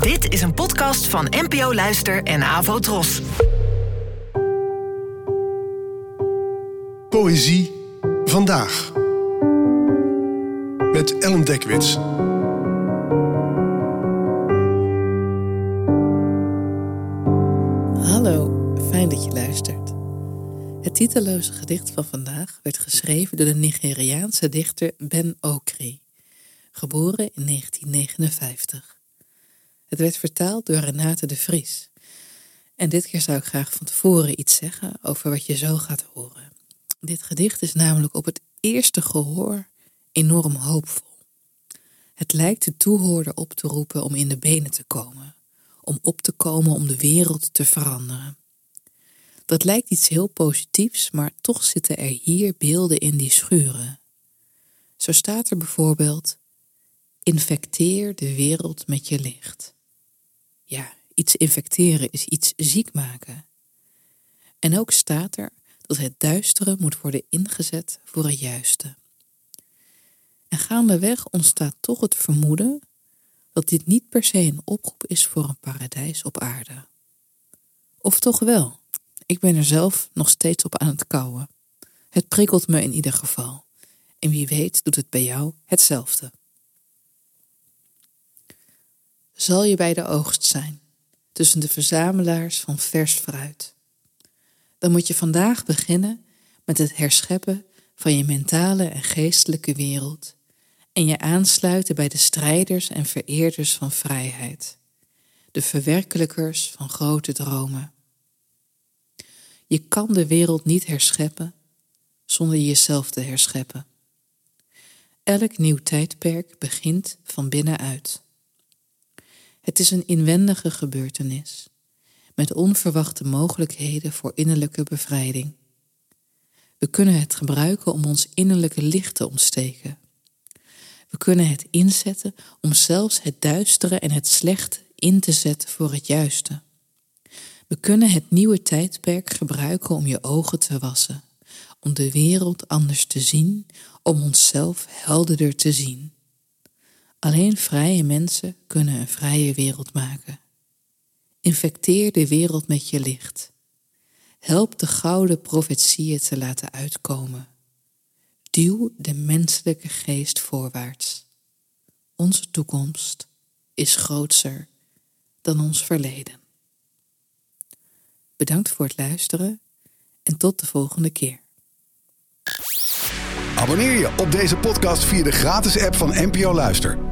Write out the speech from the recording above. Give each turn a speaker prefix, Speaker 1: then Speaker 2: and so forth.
Speaker 1: Dit is een podcast van NPO Luister en Avo Tros.
Speaker 2: Poëzie vandaag. Met Ellen Dekwits.
Speaker 3: Hallo, fijn dat je luistert. Het titeloze gedicht van vandaag werd geschreven door de Nigeriaanse dichter Ben Okri, geboren in 1959. Het werd vertaald door Renate de Vries. En dit keer zou ik graag van tevoren iets zeggen over wat je zo gaat horen. Dit gedicht is namelijk op het eerste gehoor enorm hoopvol. Het lijkt de toehoorder op te roepen om in de benen te komen, om op te komen om de wereld te veranderen. Dat lijkt iets heel positiefs, maar toch zitten er hier beelden in die schuren. Zo staat er bijvoorbeeld: Infecteer de wereld met je licht. Ja, iets infecteren is iets ziek maken. En ook staat er dat het duistere moet worden ingezet voor het juiste. En gaandeweg ontstaat toch het vermoeden dat dit niet per se een oproep is voor een paradijs op aarde. Of toch wel? Ik ben er zelf nog steeds op aan het kouwen. Het prikkelt me in ieder geval. En wie weet doet het bij jou hetzelfde. Zal je bij de oogst zijn, tussen de verzamelaars van vers fruit? Dan moet je vandaag beginnen met het herscheppen van je mentale en geestelijke wereld en je aansluiten bij de strijders en vereerders van vrijheid, de verwerkelijkers van grote dromen. Je kan de wereld niet herscheppen zonder jezelf te herscheppen. Elk nieuw tijdperk begint van binnenuit. Het is een inwendige gebeurtenis, met onverwachte mogelijkheden voor innerlijke bevrijding. We kunnen het gebruiken om ons innerlijke licht te ontsteken. We kunnen het inzetten om zelfs het duistere en het slechte in te zetten voor het juiste. We kunnen het nieuwe tijdperk gebruiken om je ogen te wassen, om de wereld anders te zien, om onszelf helderder te zien. Alleen vrije mensen kunnen een vrije wereld maken. Infecteer de wereld met je licht. Help de gouden profetieën te laten uitkomen. Duw de menselijke geest voorwaarts. Onze toekomst is grootser dan ons verleden. Bedankt voor het luisteren en tot de volgende keer.
Speaker 4: Abonneer je op deze podcast via de gratis app van NPO Luister.